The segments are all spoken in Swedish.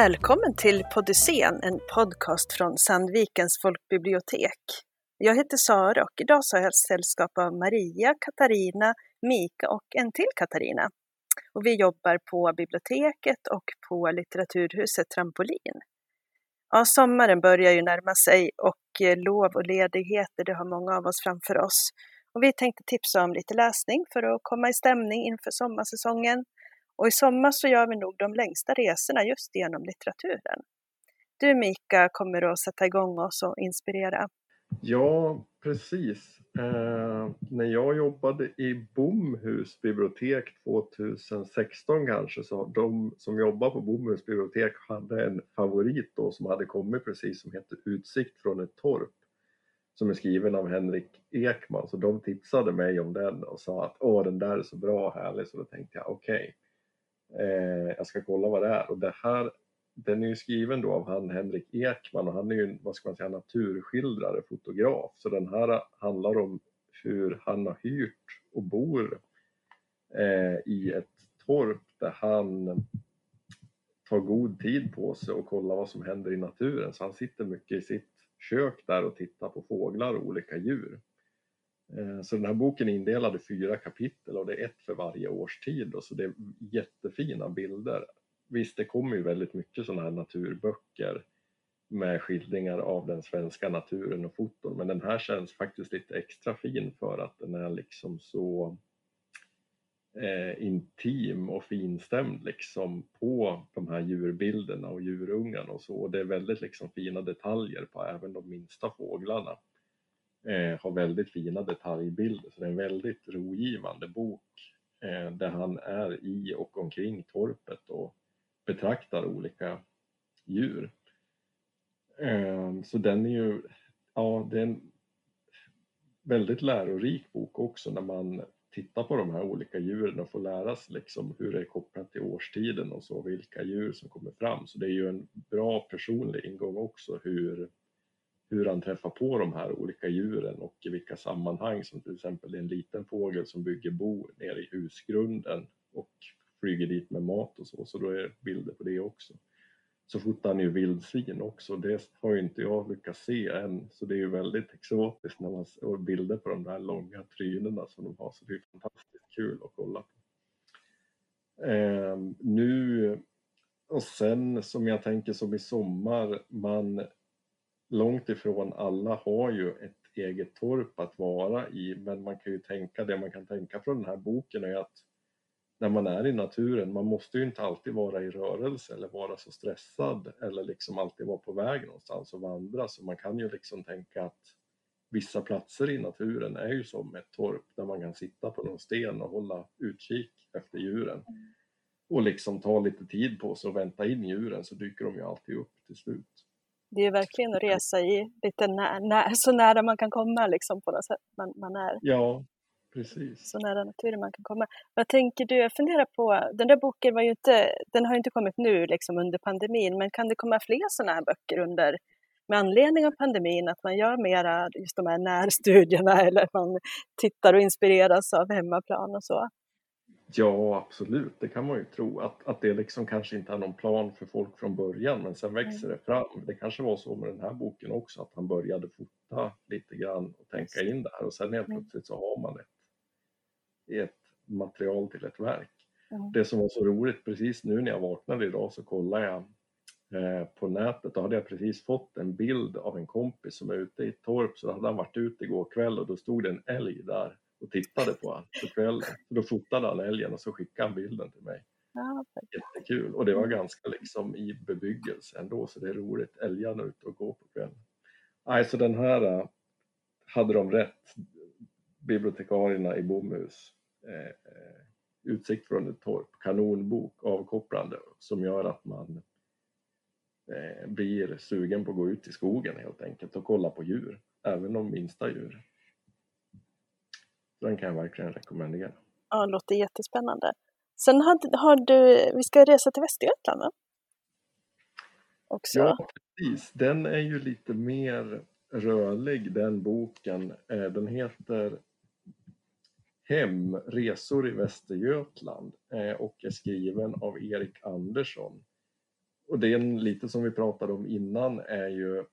Välkommen till Podyssén, en podcast från Sandvikens folkbibliotek. Jag heter Sara och idag så har jag sällskap av Maria, Katarina, Mika och en till Katarina. Och vi jobbar på biblioteket och på litteraturhuset Trampolin. Ja, sommaren börjar ju närma sig och eh, lov och ledigheter, det har många av oss framför oss. Och vi tänkte tipsa om lite läsning för att komma i stämning inför sommarsäsongen. Och i sommar så gör vi nog de längsta resorna just genom litteraturen. Du Mika kommer att sätta igång oss och inspirera. Ja, precis. Eh, när jag jobbade i Bomhus bibliotek 2016 kanske, så de som jobbar på Bomhus bibliotek hade en favorit då som hade kommit precis som heter Utsikt från ett torp som är skriven av Henrik Ekman. Så de tipsade mig om den och sa att åh den där är så bra och härlig så då tänkte jag okej, okay, eh, jag ska kolla vad det är. Och det här, den är ju skriven då av han Henrik Ekman och han är ju vad ska man säga, naturskildrare, fotograf. Så den här handlar om hur han har hyrt och bor eh, i ett torp där han tar god tid på sig och kollar vad som händer i naturen. Så han sitter mycket i sitt kök där och tittar på fåglar och olika djur. Eh, så den här boken är indelad i fyra kapitel och det är ett för varje årstid och så det är jättefina bilder. Visst, det kommer ju väldigt mycket sådana här naturböcker med skildringar av den svenska naturen och foton men den här känns faktiskt lite extra fin för att den är liksom så eh, intim och finstämd liksom på de här djurbilderna och djurungarna och så. Och det är väldigt liksom fina detaljer på även de minsta fåglarna. Eh, har väldigt fina detaljbilder så det är en väldigt rogivande bok eh, där han är i och omkring torpet och betraktar olika djur. Eh, så den är ju, ja det är en väldigt lärorik bok också när man titta på de här olika djuren och få lära sig liksom hur det är kopplat till årstiden och så, vilka djur som kommer fram. Så det är ju en bra personlig ingång också hur, hur han träffar på de här olika djuren och i vilka sammanhang som till exempel en liten fågel som bygger bo nere i husgrunden och flyger dit med mat och så, så då är det bilder på det också så fotar han ju vildsvin också. Det har ju inte jag lyckats se än, så det är ju väldigt exotiskt när man ser bilder på de där långa trynena som de har, så det är fantastiskt kul att kolla på. Eh, nu och sen som jag tänker som i sommar, man långt ifrån alla har ju ett eget torp att vara i, men man kan ju tänka, det man kan tänka från den här boken är att när man är i naturen, man måste ju inte alltid vara i rörelse eller vara så stressad eller liksom alltid vara på väg någonstans och vandra så man kan ju liksom tänka att vissa platser i naturen är ju som ett torp där man kan sitta på någon sten och hålla utkik efter djuren och liksom ta lite tid på sig och vänta in djuren så dyker de ju alltid upp till slut. Det är verkligen att resa i lite nä, nä, så nära man kan komma liksom på något sätt man, man är. Ja, Precis. Så nära naturen man kan komma. Vad tänker du? Jag funderar på, den där boken var ju inte, den har ju inte kommit nu liksom under pandemin, men kan det komma fler sådana här böcker under med anledning av pandemin, att man gör mera just de här närstudierna eller man tittar och inspireras av hemmaplan och så? Ja, absolut, det kan man ju tro. Att, att det liksom kanske inte är någon plan för folk från början, men sen växer mm. det fram. Det kanske var så med den här boken också, att han började fota lite grann och tänka in det här och sen helt plötsligt så har man ett ett material till ett verk. Mm. Det som var så roligt, precis nu när jag vaknade idag så kollade jag eh, på nätet, då hade jag precis fått en bild av en kompis som är ute i ett torp, så hade han varit ute igår kväll och då stod det en älg där och tittade på honom på kvällen. Så då fotade han älgen och så skickade han bilden till mig. Ja, Jättekul och det var ganska liksom i bebyggelse ändå så det är roligt, älgarna ute och går på kvällen. Nej, så den här eh, hade de rätt, bibliotekarierna i Bomhus. Eh, eh, utsikt från ett torp, kanonbok, avkopplande som gör att man eh, blir sugen på att gå ut i skogen helt enkelt och kolla på djur, även de minsta djur. Den kan jag verkligen rekommendera. Ja, det låter jättespännande. Sen har, har du, vi ska resa till Västergötland va? Också. Ja, precis. Den är ju lite mer rörlig den boken. Den heter Hem, resor i Västergötland eh, och är skriven av Erik Andersson. och det är lite som vi pratade om innan är ju,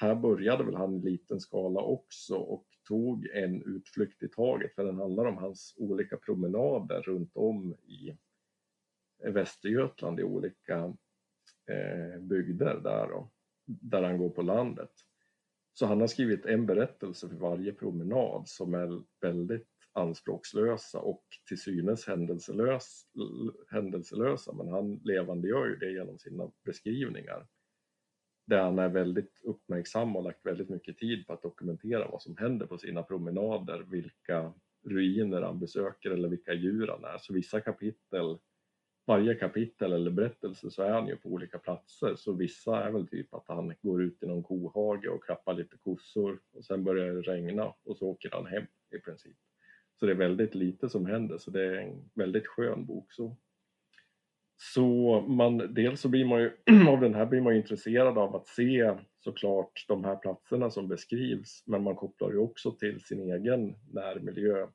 här började väl han i liten skala också och tog en utflykt i taget för den handlar om hans olika promenader runt om i Västergötland i olika eh, bygder där, då, där han går på landet. Så han har skrivit en berättelse för varje promenad som är väldigt anspråkslösa och till synes händelselös, händelselösa men han levandegör ju det genom sina beskrivningar. Där han är väldigt uppmärksam och lagt väldigt mycket tid på att dokumentera vad som händer på sina promenader, vilka ruiner han besöker eller vilka djur han är. Så vissa kapitel varje kapitel eller berättelse så är han ju på olika platser så vissa är väl typ att han går ut i någon kohage och klappar lite kossor och sen börjar det regna och så åker han hem i princip. Så det är väldigt lite som händer så det är en väldigt skön bok. Så, så man, dels så blir man ju, av den här blir man intresserad av att se såklart de här platserna som beskrivs men man kopplar ju också till sin egen närmiljö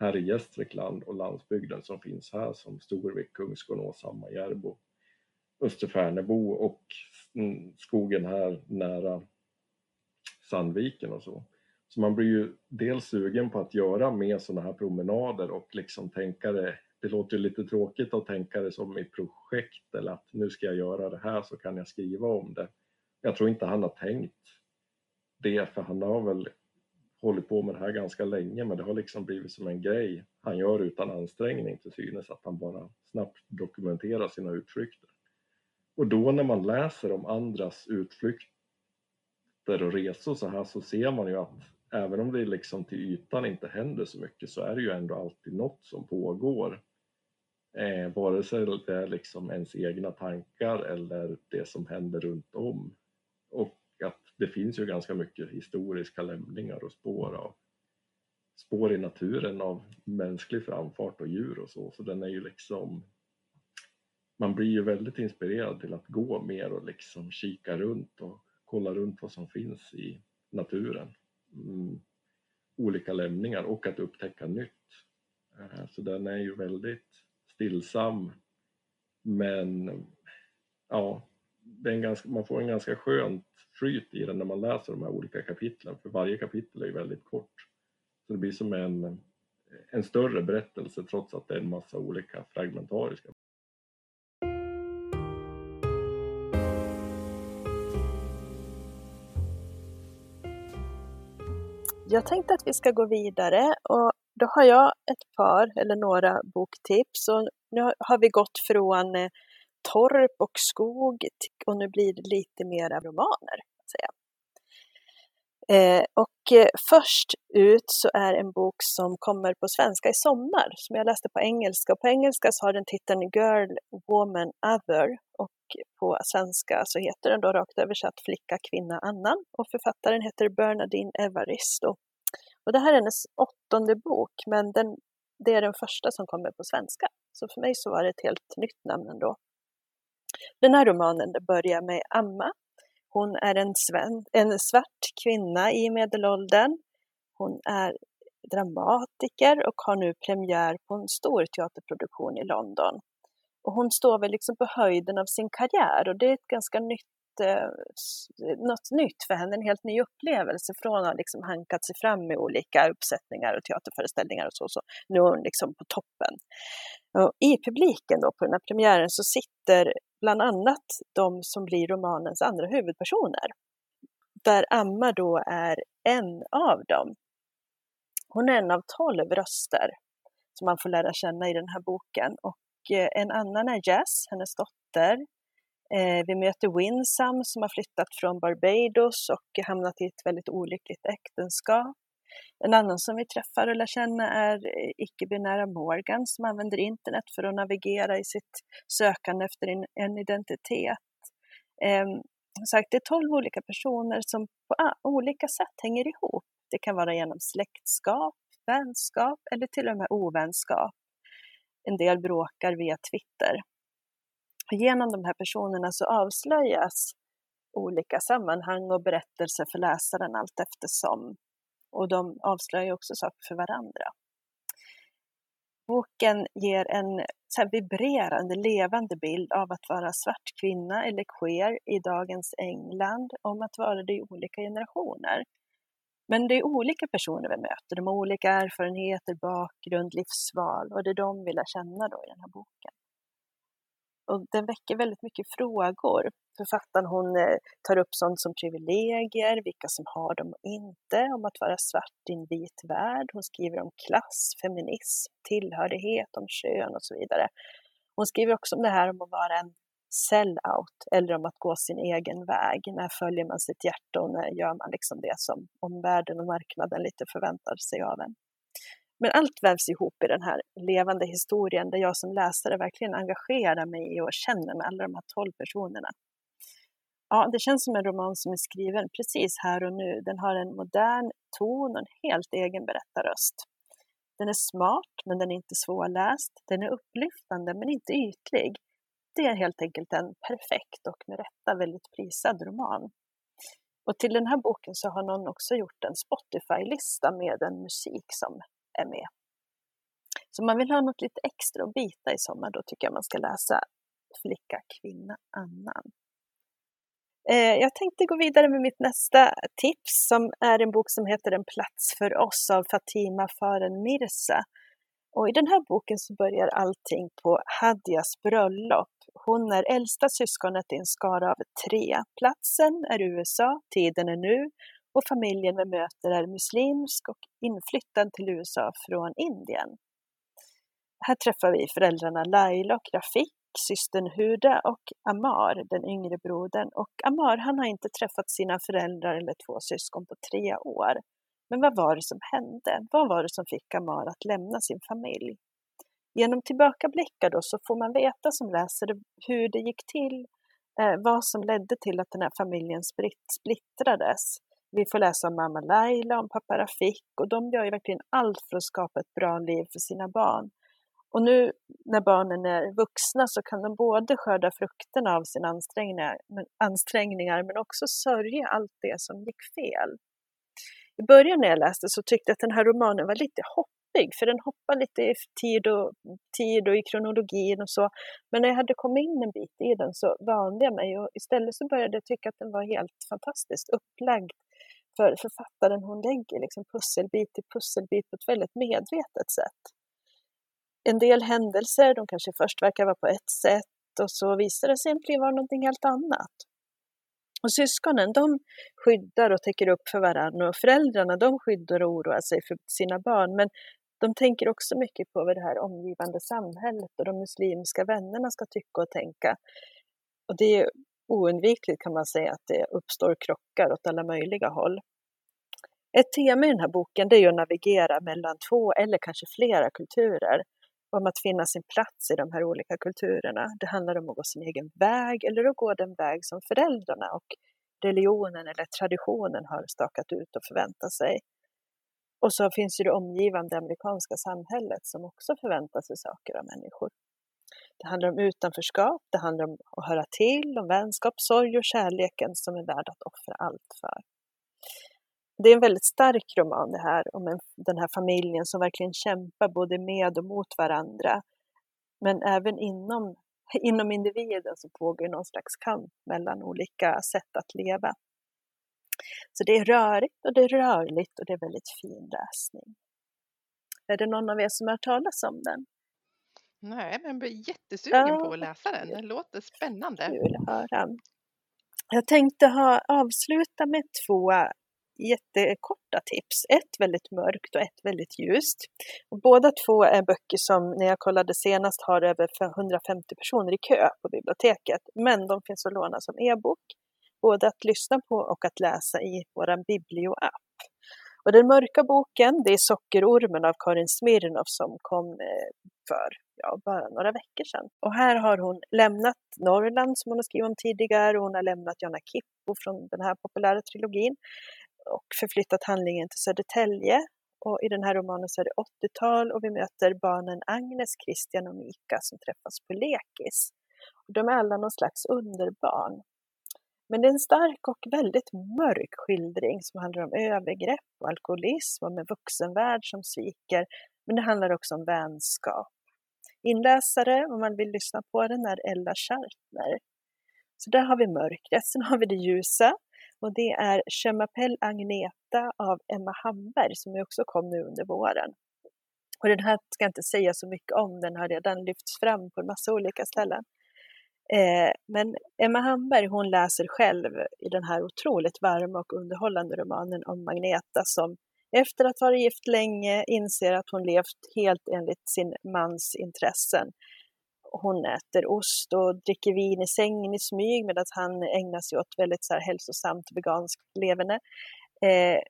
här i Gästrikland och landsbygden som finns här som Storvik, Kungsgården, Järbo, Österfärnebo och mm, skogen här nära Sandviken och så. Så man blir ju dels sugen på att göra mer sådana här promenader och liksom tänka det, det låter ju lite tråkigt att tänka det som i projekt eller att nu ska jag göra det här så kan jag skriva om det. Jag tror inte han har tänkt det för han har väl hållit på med det här ganska länge men det har liksom blivit som en grej han gör utan ansträngning till synes att han bara snabbt dokumenterar sina utflykter. Och då när man läser om andras utflykter och resor så här så ser man ju att även om det liksom till ytan inte händer så mycket så är det ju ändå alltid något som pågår. Eh, vare sig det är liksom ens egna tankar eller det som händer runt om. Och att det finns ju ganska mycket historiska lämningar och spår av spår i naturen av mänsklig framfart och djur och så, så den är ju liksom man blir ju väldigt inspirerad till att gå mer och liksom kika runt och kolla runt vad som finns i naturen. Mm. Olika lämningar och att upptäcka nytt. Eh, så den är ju väldigt stillsam men ja, ganska, man får en ganska skönt flyt i den när man läser de här olika kapitlen för varje kapitel är ju väldigt kort. Så det blir som en, en större berättelse trots att det är en massa olika fragmentariska. Jag tänkte att vi ska gå vidare och då har jag ett par eller några boktips och nu har vi gått från eh, torp och skog och nu blir det lite mera romaner. Säga. Eh, och eh, först ut så är en bok som kommer på svenska i sommar, som jag läste på engelska. Och på engelska så har den titeln Girl, Woman, Other och på svenska så heter den då rakt översatt Flicka, kvinna, annan. Och författaren heter Bernadine Evaristo. Och det här är hennes åttonde bok, men den, det är den första som kommer på svenska. Så för mig så var det ett helt nytt namn ändå. Den här romanen börjar med Amma. Hon är en, sven, en svart kvinna i medelåldern. Hon är dramatiker och har nu premiär på en stor teaterproduktion i London. Och hon står väl liksom på höjden av sin karriär och det är ett ganska nytt eh, något nytt för henne, en helt ny upplevelse från att ha liksom hankat sig fram med olika uppsättningar och teaterföreställningar och så, så nu är hon liksom på toppen. Och I publiken då på den här premiären så sitter bland annat de som blir romanens andra huvudpersoner. Där Amma då är en av dem. Hon är en av tolv röster som man får lära känna i den här boken och eh, en annan är Jess, hennes dotter. Eh, vi möter Winsam som har flyttat från Barbados och hamnat i ett väldigt olyckligt äktenskap. En annan som vi träffar och lär känna är eh, icke-binära Morgan som använder internet för att navigera i sitt sökande efter en identitet. Ehm, sagt, det är tolv olika personer som på ah, olika sätt hänger ihop. Det kan vara genom släktskap, vänskap eller till och med ovänskap. En del bråkar via Twitter. Genom de här personerna så avslöjas olika sammanhang och berättelser för läsaren allt eftersom och de avslöjar också saker för varandra. Boken ger en så här vibrerande, levande bild av att vara svart kvinna eller queer i dagens England, om att vara det i olika generationer. Men det är olika personer vi möter, de har olika erfarenheter, bakgrund, livsval och det är de vi lär känna då i den här boken. Och den väcker väldigt mycket frågor. Författaren hon eh, tar upp sånt som privilegier, vilka som har dem och inte, om att vara svart i en vit värld. Hon skriver om klass, feminism, tillhörighet, om kön och så vidare. Hon skriver också om det här om att vara en sell-out eller om att gå sin egen väg. När följer man sitt hjärta och när gör man liksom det som omvärlden och marknaden lite förväntar sig av en. Men allt vävs ihop i den här levande historien där jag som läsare verkligen engagerar mig i och känner med alla de här tolv personerna. Ja, det känns som en roman som är skriven precis här och nu. Den har en modern ton och en helt egen berättarröst. Den är smart, men den är inte svårläst. Den är upplyftande, men inte ytlig. Det är helt enkelt en perfekt och med rätta väldigt prisad roman. Och till den här boken så har någon också gjort en Spotify-lista med en musik som är med. Så om man vill ha något lite extra att bita i sommar, då tycker jag man ska läsa Flicka, kvinna, annan. Eh, jag tänkte gå vidare med mitt nästa tips som är en bok som heter En plats för oss av Fatima Faren Mirza. Och I den här boken så börjar allting på Hadias bröllop. Hon är äldsta syskonet i en skara av tre. Platsen är USA, tiden är nu och familjen vi möter är muslimsk och inflyttad till USA från Indien. Här träffar vi föräldrarna Laila och Rafik, systern Huda och Amar, den yngre brodern. Och Amar han har inte träffat sina föräldrar eller två syskon på tre år. Men vad var det som hände? Vad var det som fick Amar att lämna sin familj? Genom tillbakablickar då så får man veta som läsare hur det gick till, eh, vad som ledde till att den här familjen splittrades. Vi får läsa om mamma Laila, om pappa Rafik och de gör ju verkligen allt för att skapa ett bra liv för sina barn. Och nu när barnen är vuxna så kan de både skörda frukterna av sina ansträngningar, ansträngningar men också sörja allt det som gick fel. I början när jag läste så tyckte jag att den här romanen var lite hoppig, för den hoppar lite i tid och, tid och i kronologin och så. Men när jag hade kommit in en bit i den så vande jag mig och istället så började jag tycka att den var helt fantastiskt upplagd för författaren hon lägger liksom pusselbit till pusselbit på ett väldigt medvetet sätt. En del händelser, de kanske först verkar vara på ett sätt och så visar det sig egentligen vara någonting helt annat. Och syskonen de skyddar och täcker upp för varandra och föräldrarna de skyddar och oroar sig för sina barn men de tänker också mycket på vad det här omgivande samhället och de muslimska vännerna ska tycka och tänka. Och det är oundvikligt kan man säga att det uppstår krockar åt alla möjliga håll. Ett tema i den här boken det är att navigera mellan två eller kanske flera kulturer. Om att finna sin plats i de här olika kulturerna. Det handlar om att gå sin egen väg eller att gå den väg som föräldrarna och religionen eller traditionen har stakat ut och förväntar sig. Och så finns ju det omgivande amerikanska samhället som också förväntar sig saker av människor. Det handlar om utanförskap, det handlar om att höra till, om vänskap, sorg och kärleken som är värd att offra allt för. Det är en väldigt stark roman det här om en, den här familjen som verkligen kämpar både med och mot varandra. Men även inom, inom individen så pågår någon slags kamp mellan olika sätt att leva. Så det är rörigt och det är rörligt och det är väldigt fin läsning. Är det någon av er som har hört talas om den? Nej, men jag blir jättesugen ja, på att läsa den. Det låter spännande. Kul att höra. Jag tänkte ha, avsluta med två jättekorta tips. Ett väldigt mörkt och ett väldigt ljust. Och båda två är böcker som när jag kollade senast har över 150 personer i kö på biblioteket. Men de finns att låna som e-bok, både att lyssna på och att läsa i vår biblioapp. Och den mörka boken, det är Sockerormen av Karin Smirnoff som kom eh, för ja, bara några veckor sedan. Och här har hon lämnat Norrland som hon har skrivit om tidigare och hon har lämnat Jonna Kippo från den här populära trilogin och förflyttat handlingen till Södertälje. Och I den här romanen så är det 80-tal och vi möter barnen Agnes, Christian och Mika som träffas på lekis. De är alla någon slags underbarn. Men det är en stark och väldigt mörk skildring som handlar om övergrepp och alkoholism och en vuxenvärld som sviker. Men det handlar också om vänskap inläsare om man vill lyssna på den är Ella Schartner. Så där har vi mörkret. Sen har vi det ljusa och det är Chemapel Agneta av Emma Hamberg som också kom nu under våren. Och den här ska jag inte säga så mycket om, den har redan lyfts fram på en massa olika ställen. Eh, men Emma Hamberg hon läser själv i den här otroligt varma och underhållande romanen om Magneta som efter att ha varit gift länge inser att hon levt helt enligt sin mans intressen. Hon äter ost och dricker vin i sängen i smyg medan han ägnar sig åt väldigt så här hälsosamt veganskt leverne. Eh,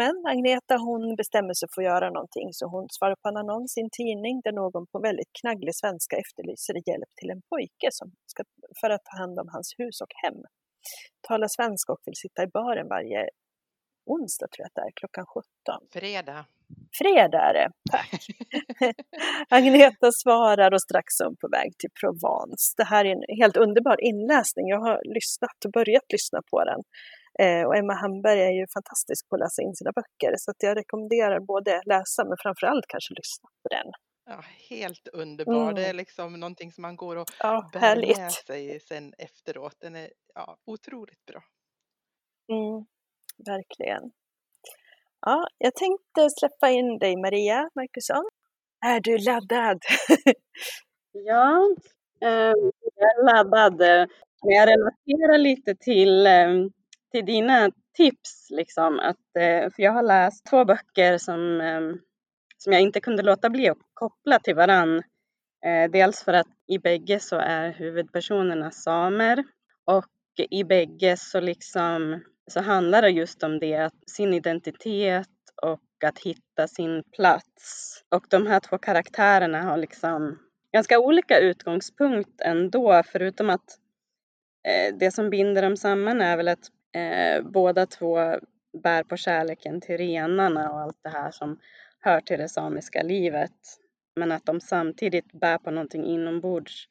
men Agneta hon bestämmer sig för att göra någonting så hon svarar på en annons i en tidning där någon på väldigt knagglig svenska efterlyser hjälp till en pojke som ska, för att ta hand om hans hus och hem. Talar svenska och vill sitta i baren varje onsdag tror jag att det är, klockan 17. Fredag. Fredag är det, tack. Agneta svarar och strax hon på väg till Provence. Det här är en helt underbar inläsning. Jag har lyssnat och börjat lyssna på den. Eh, och Emma Hamberg är ju fantastisk på att läsa in sina böcker så att jag rekommenderar både läsa men framförallt kanske lyssna på den. Ja, helt underbar. Mm. Det är liksom någonting som man går och Ja, bär härligt. med sig sen efteråt. Den är ja, otroligt bra. Mm, verkligen. Ja, jag tänkte släppa in dig Maria Markusson. Är du laddad? Ja, eh, jag är laddad. Men jag relaterar lite till, eh, till dina tips. Liksom, att, eh, för jag har läst två böcker som, eh, som jag inte kunde låta bli att koppla till varann. Eh, Dels för att i bägge så är huvudpersonerna samer och i bägge så, liksom, så handlar det just om det, att sin identitet och att hitta sin plats. Och de här två karaktärerna har liksom ganska olika utgångspunkt ändå, förutom att eh, det som binder dem samman är väl att eh, båda två bär på kärleken till renarna och allt det här som hör till det samiska livet. Men att de samtidigt bär på någonting inombords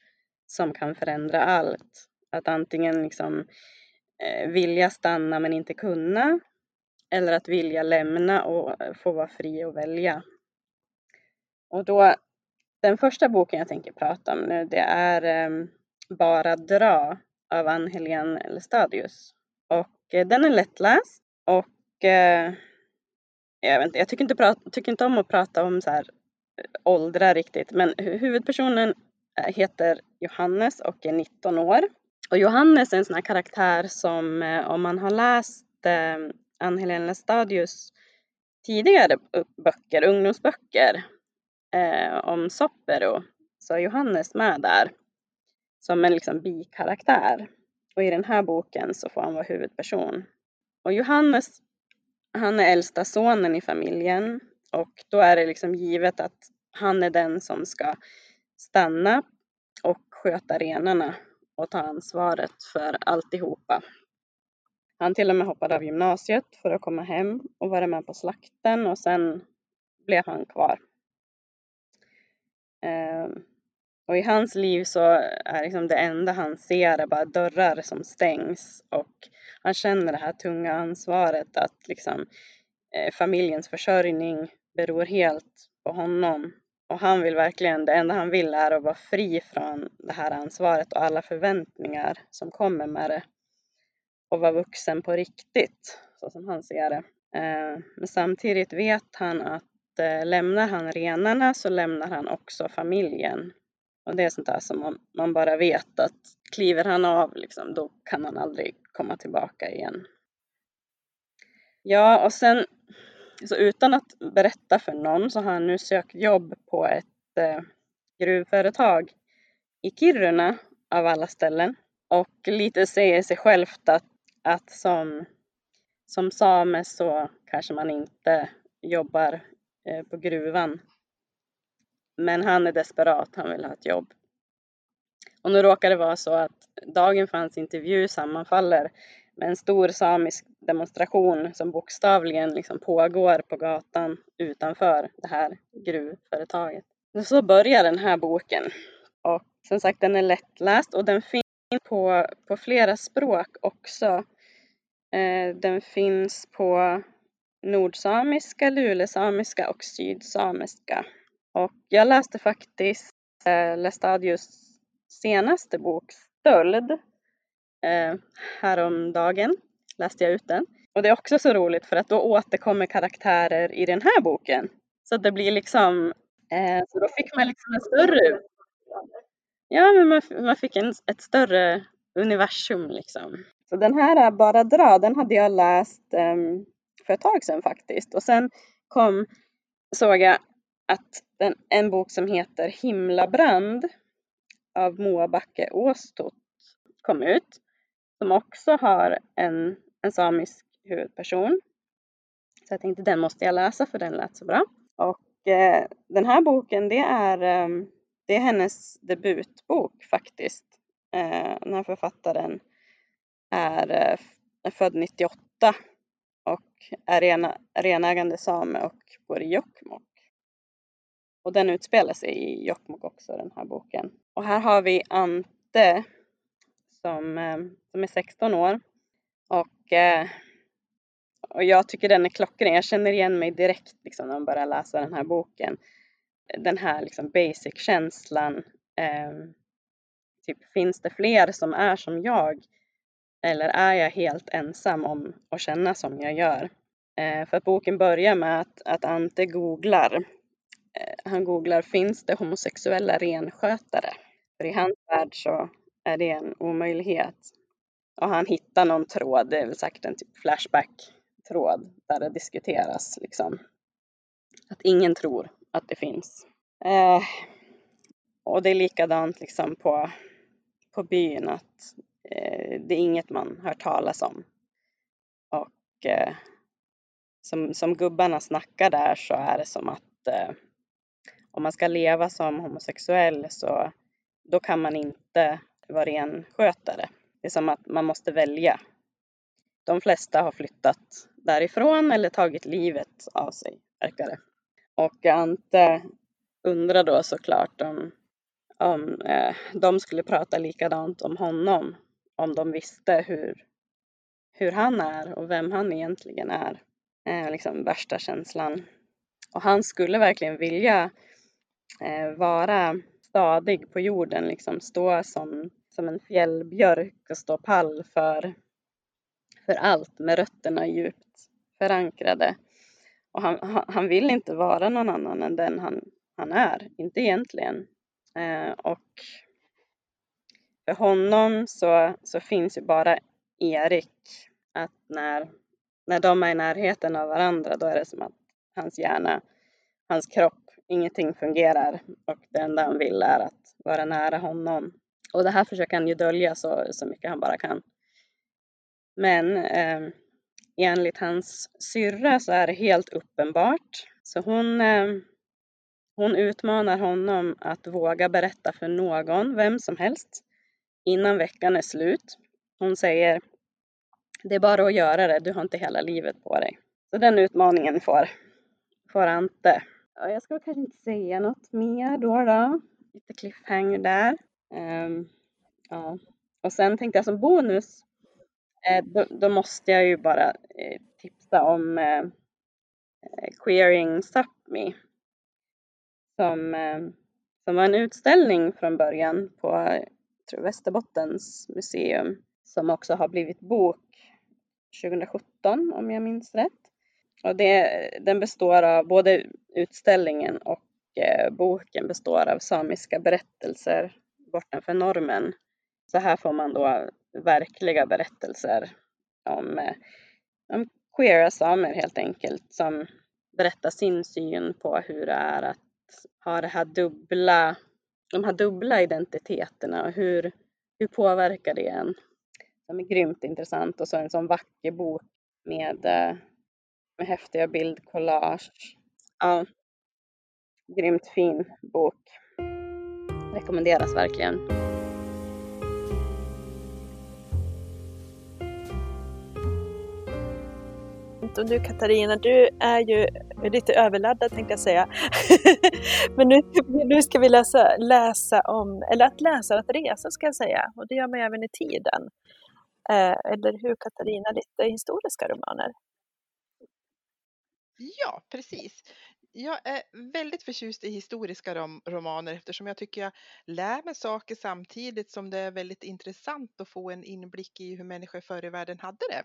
som kan förändra allt. Att antingen liksom eh, vilja stanna men inte kunna eller att vilja lämna och eh, få vara fri och välja. Och då, den första boken jag tänker prata om nu det är eh, Bara dra av Ann-Helén Lestadius. Och eh, den är lättläst och eh, jag, vet inte, jag tycker inte, tycker inte om att prata om så här, eh, åldrar riktigt men hu- huvudpersonen eh, heter Johannes och är 19 år. Och Johannes är en sån här karaktär som eh, om man har läst eh, Ann-Helén Stadius tidigare böcker, ungdomsböcker eh, om Soppero så är Johannes med där som en liksom bikaraktär. Och i den här boken så får han vara huvudperson. Och Johannes, han är äldsta sonen i familjen och då är det liksom givet att han är den som ska stanna och sköta renarna och ta ansvaret för alltihopa. Han till och med hoppade av gymnasiet för att komma hem och vara med på slakten och sen blev han kvar. Eh, och i hans liv så är liksom det enda han ser är bara dörrar som stängs och han känner det här tunga ansvaret att liksom eh, familjens försörjning beror helt på honom. Och han vill verkligen, det enda han vill är att vara fri från det här ansvaret och alla förväntningar som kommer med det. Och vara vuxen på riktigt, så som han ser det. Eh, men samtidigt vet han att eh, lämnar han renarna så lämnar han också familjen. Och det är sånt där som man, man bara vet att kliver han av liksom, då kan han aldrig komma tillbaka igen. Ja, och sen så utan att berätta för någon så har han nu sökt jobb på ett eh, gruvföretag i Kiruna av alla ställen. Och lite säger sig självt att, att som, som same så kanske man inte jobbar eh, på gruvan. Men han är desperat, han vill ha ett jobb. Och nu råkar det vara så att dagen för hans intervju sammanfaller med en stor samisk demonstration som bokstavligen liksom pågår på gatan utanför det här gruvföretaget. Så börjar den här boken. Och som sagt, den är lättläst och den finns på, på flera språk också. Eh, den finns på nordsamiska, lulesamiska och sydsamiska. Och jag läste faktiskt eh, Lestadius senaste bok Stöld eh, häromdagen läste jag ut den. Och det är också så roligt för att då återkommer karaktärer i den här boken. Så det blir liksom, eh, så då fick man liksom en större, ja men man, man fick en, ett större universum liksom. Så den här Bara dra, den hade jag läst eh, för ett tag sedan faktiskt. Och sen kom, såg jag att den, en bok som heter Himlabrand av Moa Backe Åstot kom ut. Som också har en, en samisk huvudperson. Så jag tänkte den måste jag läsa för den lät så bra. Och eh, den här boken det är, eh, det är hennes debutbok faktiskt. Eh, den här författaren är, eh, född 98 och är rena, renägande same och bor i Jokkmokk. Och den utspelar sig i Jokkmokk också, den här boken. Och här har vi Ante som, eh, som är 16 år och eh, och jag tycker den är klockren. Jag känner igen mig direkt liksom, när man börjar läsa den här boken. Den här liksom, basic-känslan. Eh, typ, finns det fler som är som jag? Eller är jag helt ensam om att känna som jag gör? Eh, för att boken börjar med att, att Ante googlar. Eh, han googlar, finns det homosexuella renskötare? För i hans värld så är det en omöjlighet. Och han hittar någon tråd, det är väl säkert en typ flashback tråd där det diskuteras liksom. Att ingen tror att det finns. Eh, och det är likadant liksom på, på byn att eh, det är inget man hör talas om. Och eh, som, som gubbarna snackar där så är det som att eh, om man ska leva som homosexuell så då kan man inte vara renskötare. Det är som att man måste välja. De flesta har flyttat därifrån eller tagit livet av sig, verkar det. Och Ante undrar då såklart om, om eh, de skulle prata likadant om honom, om de visste hur, hur han är och vem han egentligen är. Eh, liksom värsta känslan. Och han skulle verkligen vilja eh, vara stadig på jorden, liksom stå som, som en fjällbjörk och stå pall för, för allt med rötterna djupt förankrade. Och han, han vill inte vara någon annan än den han, han är, inte egentligen. Eh, och för honom så, så finns ju bara Erik, att när, när de är i närheten av varandra då är det som att hans hjärna, hans kropp, ingenting fungerar och det enda han vill är att vara nära honom. Och det här försöker han ju dölja så, så mycket han bara kan. Men eh, enligt hans syrra så är det helt uppenbart. Så hon, eh, hon utmanar honom att våga berätta för någon, vem som helst, innan veckan är slut. Hon säger det är bara att göra det, du har inte hela livet på dig. Så den utmaningen får, får Ante. Jag ska kanske inte säga något mer då. då. Lite cliffhanger där. Um, ja. Och sen tänkte jag som bonus Eh, då, då, måste jag ju bara eh, tipsa om eh, eh Queering Sápmi som, ehm, som var en utställning från början på tror Västerbottens museum som också har blivit bok 2017 om jag minns rätt. Och det, den består av både utställningen och eh, boken består av samiska berättelser bortanför normen. Så här får man då verkliga berättelser om, eh, om queera samer helt enkelt som berättar sin syn på hur det är att ha det här dubbla, de här dubbla identiteterna och hur, hur påverkar det en? De är grymt intressant och så en sån vacker bok med, eh, med häftiga bildcollage. Ja, grymt fin bok. Rekommenderas verkligen. Och du Katarina, du är ju lite överladdad tänkte jag säga. Men nu, nu ska vi läsa, läsa om, eller att läsa, att resa ska jag säga. Och det gör man även i tiden. Eh, eller hur Katarina, lite historiska romaner? Ja, precis. Jag är väldigt förtjust i historiska rom romaner eftersom jag tycker jag lär mig saker samtidigt som det är väldigt intressant att få en inblick i hur människor förr i världen hade det.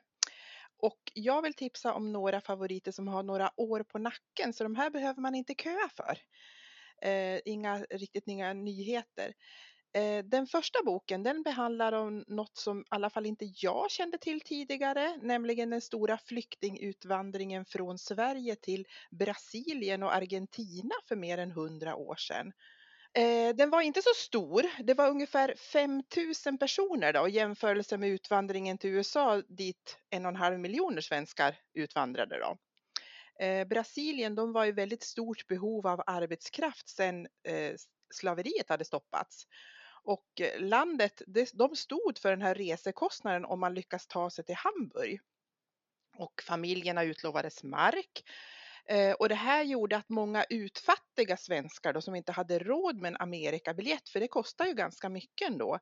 Och jag vill tipsa om några favoriter som har några år på nacken så de här behöver man inte köa för. Eh, inga riktigt inga nyheter. Eh, den första boken den behandlar om något som i alla fall inte jag kände till tidigare, nämligen den stora flyktingutvandringen från Sverige till Brasilien och Argentina för mer än hundra år sedan. Eh, den var inte så stor. Det var ungefär 5000 personer då, i jämförelse med utvandringen till USA dit en och en halv miljoner svenskar utvandrade. Då. Eh, Brasilien de var i väldigt stort behov av arbetskraft sedan slaveriet hade stoppats. Och eh, landet, de stod för den här resekostnaden om man lyckas ta sig till Hamburg. Och familjerna utlovades mark. Eh, och det här gjorde att många utfattiga svenskar då, som inte hade råd med en Amerikabiljett, för det kostar ju ganska mycket ändå,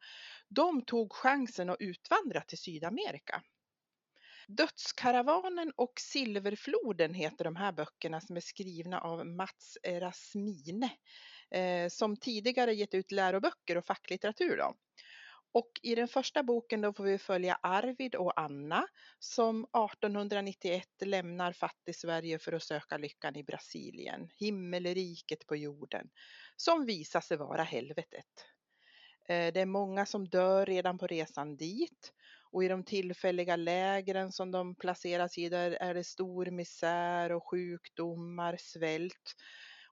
de tog chansen att utvandra till Sydamerika. Dödskaravanen och Silverfloden heter de här böckerna som är skrivna av Mats Rasmine Eh, som tidigare gett ut läroböcker och facklitteratur. Då. Och i den första boken då får vi följa Arvid och Anna som 1891 lämnar fattig-Sverige för att söka lyckan i Brasilien, himmelriket på jorden, som visar sig vara helvetet. Eh, det är många som dör redan på resan dit och i de tillfälliga lägren som de placeras i där är det stor misär och sjukdomar, svält.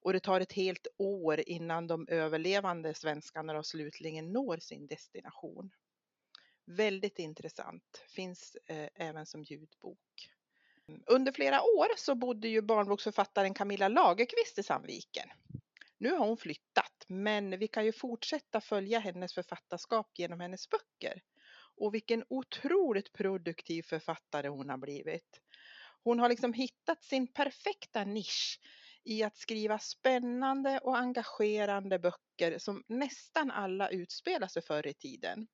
Och det tar ett helt år innan de överlevande svenskarna då slutligen når sin destination. Väldigt intressant, finns eh, även som ljudbok. Under flera år så bodde ju barnboksförfattaren Camilla Lagerqvist i Sandviken. Nu har hon flyttat, men vi kan ju fortsätta följa hennes författarskap genom hennes böcker. Och vilken otroligt produktiv författare hon har blivit. Hon har liksom hittat sin perfekta nisch i att skriva spännande och engagerande böcker som nästan alla utspelar sig förr i tiden.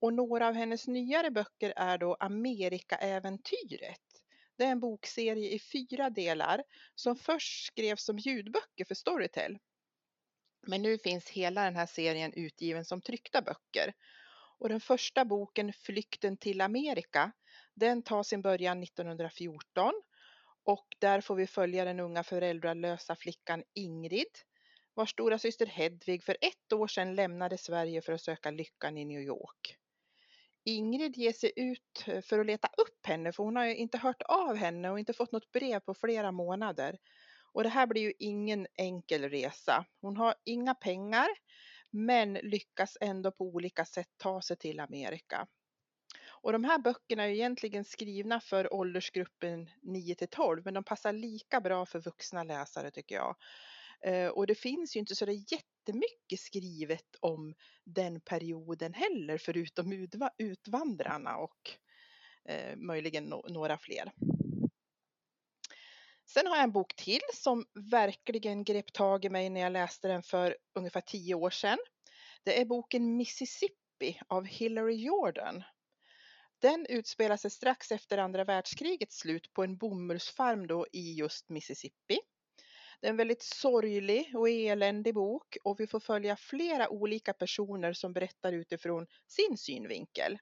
Och några av hennes nyare böcker är då Amerikaäventyret. Det är en bokserie i fyra delar som först skrevs som ljudböcker för Storytel. Men nu finns hela den här serien utgiven som tryckta böcker. Och den första boken, Flykten till Amerika, den tar sin början 1914 och där får vi följa den unga föräldralösa flickan Ingrid vars stora syster Hedvig för ett år sedan lämnade Sverige för att söka lyckan i New York. Ingrid ger sig ut eh, för att leta upp henne för hon har ju inte hört av henne och inte fått något brev på flera månader. Och det här blir ju ingen enkel resa. Hon har inga pengar men lyckas ändå på olika sätt ta sig till Amerika. Och de här böckerna är egentligen skrivna för åldersgruppen 9 till 12 men de passar lika bra för vuxna läsare tycker jag. Eh, och det finns ju inte så det jättemycket skrivet om den perioden heller förutom utvandrarna och eh, möjligen några fler. Sen har jag en bok till som verkligen grep tag i mig när jag läste den för ungefär tio år sedan. Det är boken Mississippi av Hillary Jordan den utspelar sig strax efter andra världskrigets slut på en bomullsfarm då i just Mississippi. Det är en väldigt sorglig och eländig bok och vi får följa flera olika personer som berättar utifrån sin synvinkel.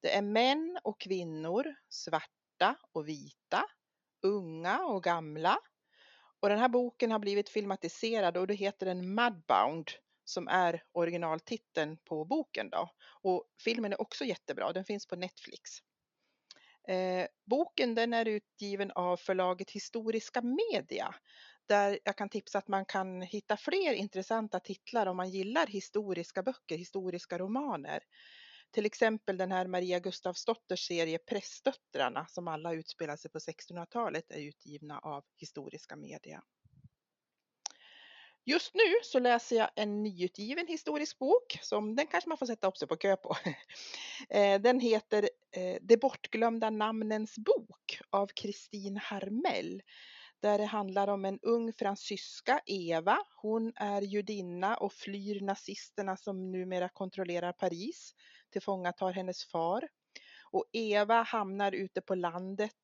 Det är män och kvinnor, svarta och vita, unga och gamla. Och den här boken har blivit filmatiserad och då heter den Mudbound som är originaltiteln på boken. Då. Och filmen är också jättebra, den finns på Netflix. Eh, boken den är utgiven av förlaget Historiska Media där jag kan tipsa att man kan hitta fler intressanta titlar om man gillar historiska böcker, historiska romaner. Till exempel den här Maria Gustafsdotters serie Prästdöttrarna som alla utspelar sig på 1600-talet är utgivna av Historiska Media. Just nu så läser jag en nyutgiven historisk bok som den kanske man får sätta upp sig på kö på. Eh, den heter eh, De bortglömda namnens bok av Kristin Harmell där det handlar om en ung fransyska, Eva. Hon är judinna och flyr nazisterna som numera kontrollerar Paris, tillfångatar hennes far. Och Eva hamnar ute på landet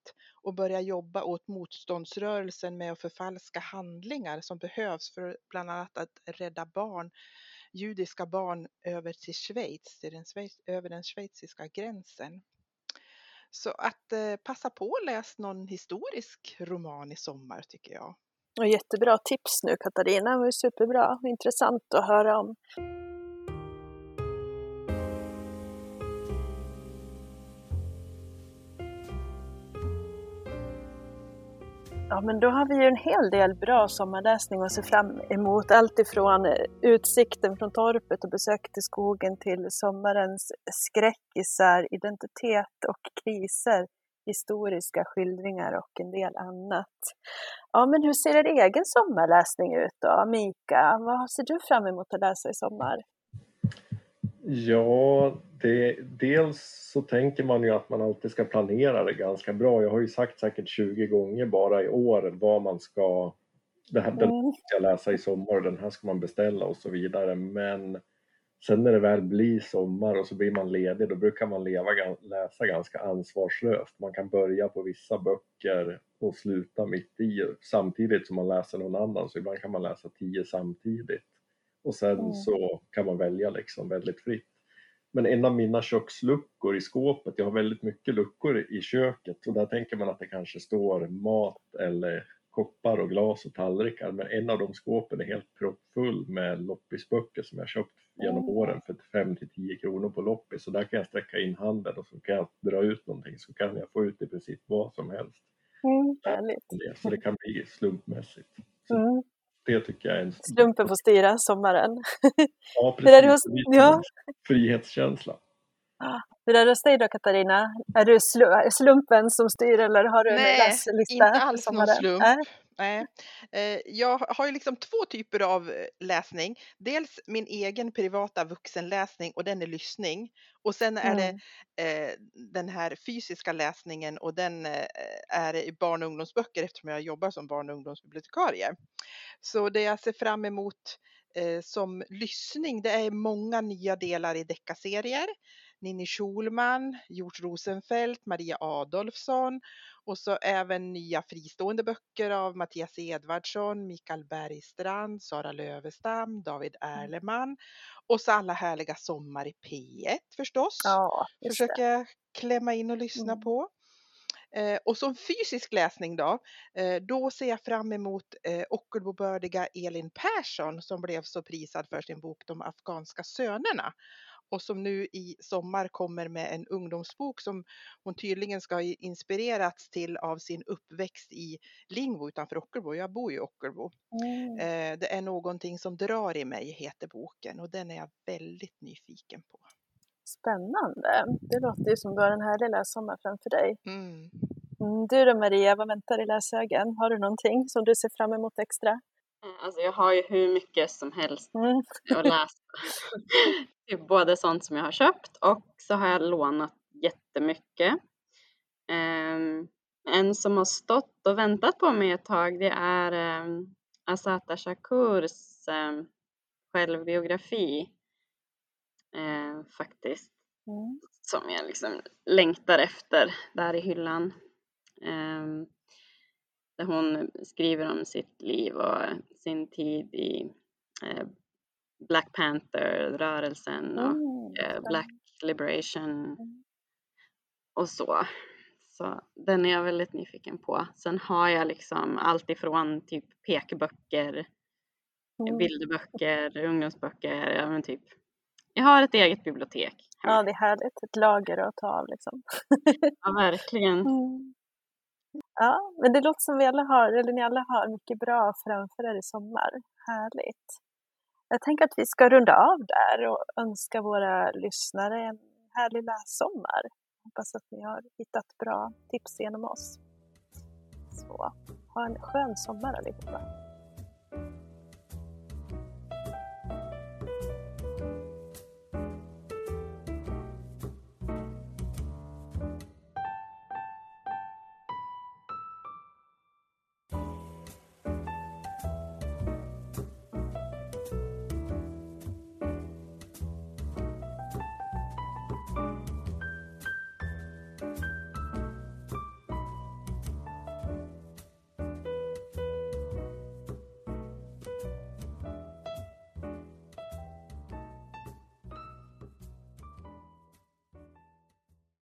och börjar jobba åt motståndsrörelsen med att förfalska handlingar som behövs för bland annat att rädda barn, judiska barn över till Schweiz, till den Schweiz över den schweiziska gränsen. Så att eh, passa på att läsa någon historisk roman i sommar tycker jag. Och jättebra tips nu Katarina, det var ju superbra och intressant att höra om. Ja, men då har vi ju en hel del bra sommarläsning att se fram emot. Allt ifrån eh, utsikten från torpet och besök till skogen till sommarens skräckisar, identitet och kriser, historiska skildringar och en del annat. Ja, men hur ser er egen sommarläsning ut då, Mika? Vad ser du fram emot att läsa i sommar? Ja, det, dels så tänker man ju att man alltid ska planera det ganska bra. Jag har ju sagt säkert 20 gånger bara i år vad man ska, det här, den Mm. ska jag läsa i sommar den här ska man beställa och så vidare. Men sen när det väl blir sommar och så blir man ledig, då brukar man leva, läsa ganska ansvarslöst. Man kan börja på vissa böcker och sluta mitt i samtidigt som man läser någon annan. Så ibland kan man läsa tio samtidigt. Och sen Mm. så kan man välja liksom väldigt fritt. Men en av mina köksluckor i skåpet, jag har väldigt mycket luckor i köket och där tänker man att det kanske står mat eller koppar och glas och tallrikar. Men en av de skåpen är helt proppfull med loppisböcker som jag köpt genom åren för 5 till 10 kronor på loppis. Så där kan jag sträcka in handen och så kan jag dra ut någonting så kan jag få ut i princip vad som helst. Mm. Så det kan bli slumpmässigt. Mm. Det tycker jag är en Slumpen får styra sommaren. Ja, är det precis. Det blir ja. en Frihetskänsla. Hur är det hos dig då Katarina? Är du slu- slumpen som styr eller har du en Nej, läslista? inte för alls någon slump. Nej. Nej. Eh, Jag har ju liksom två typer av eh, läsning. Dels min egen privata vuxenläsning och den är lyssning. Och sen är Mm. det eh, den här fysiska läsningen och den eh, är i barn och ungdomsböcker eftersom jag jobbar som barn och ungdomsbibliotekarie. Så det jag ser fram emot eh, som lyssning det är många nya delar i deckaserier. Ninni Schulman, George Rosenfeldt, Maria Adolfsson och så även nya fristående böcker av Mattias Edvardsson, Mikael Bergstrand, Sara Lövestam, David Erleman och så alla härliga Sommar i P1 förstås. Ja. Försöker klämma in och lyssna Mm. på. Eh, och som fysisk läsning då, eh, då ser jag fram emot eh, Ockelbobördiga Elin Persson som blev så prisad för sin bok De afghanska sönerna och som nu i sommar kommer med en ungdomsbok som hon tydligen ska ha inspirerats till av sin uppväxt i Lingbo utanför Ockelbo. Jag bor i Ockelbo. Mm. Eh, det är någonting som drar i mig heter boken och den är jag väldigt nyfiken på. Spännande. Det låter ju som du har en härlig lässommar framför dig. Mm. Mm, du då Maria, vad väntar i läshögen? Har du någonting som du ser fram emot extra? Alltså jag har ju hur mycket som helst Mm. att läsa. Typ både sånt som jag har köpt och så har jag lånat jättemycket. Um, en som har stått och väntat på mig ett tag det är um, Asata Shakurs um, självbiografi. faktiskt. Mm. Som jag liksom längtar efter där i hyllan. Ehm, där hon skriver om sitt liv och sin tid i eh, Black Panther-rörelsen och Mm. Black Liberation Mm. och så. Så den är jag väldigt nyfiken på. Sen har jag liksom allt ifrån typ pekböcker, Mm. bilderböcker, ungdomsböcker, ja men typ. Jag har ett eget bibliotek. Ja, hemma. det är härligt. Ett lager att ta av liksom. Ja, verkligen. Mm. Ja, men det låter som vi alla har, eller ni alla har mycket bra framför er i sommar. Härligt. Jag tänker att vi ska runda av där och önska våra lyssnare en härlig lässommar. Hoppas att ni har hittat bra tips genom oss. Så, ha en skön sommar allihopa.